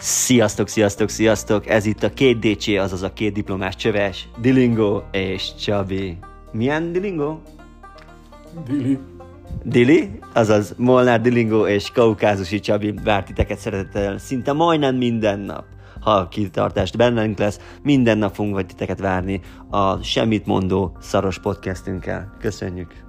Sziasztok, sziasztok, sziasztok! Ez itt a két DC, azaz a két diplomás csöves, Dilingo és Csabi. Milyen Dilingo? Dili. Dili, azaz Molnár Dilingo és Kaukázusi Csabi vár titeket szeretettel szinte majdnem minden nap. Ha a kitartást bennünk lesz, minden nap fogunk vagy titeket várni a semmit mondó szaros podcastünkkel. Köszönjük!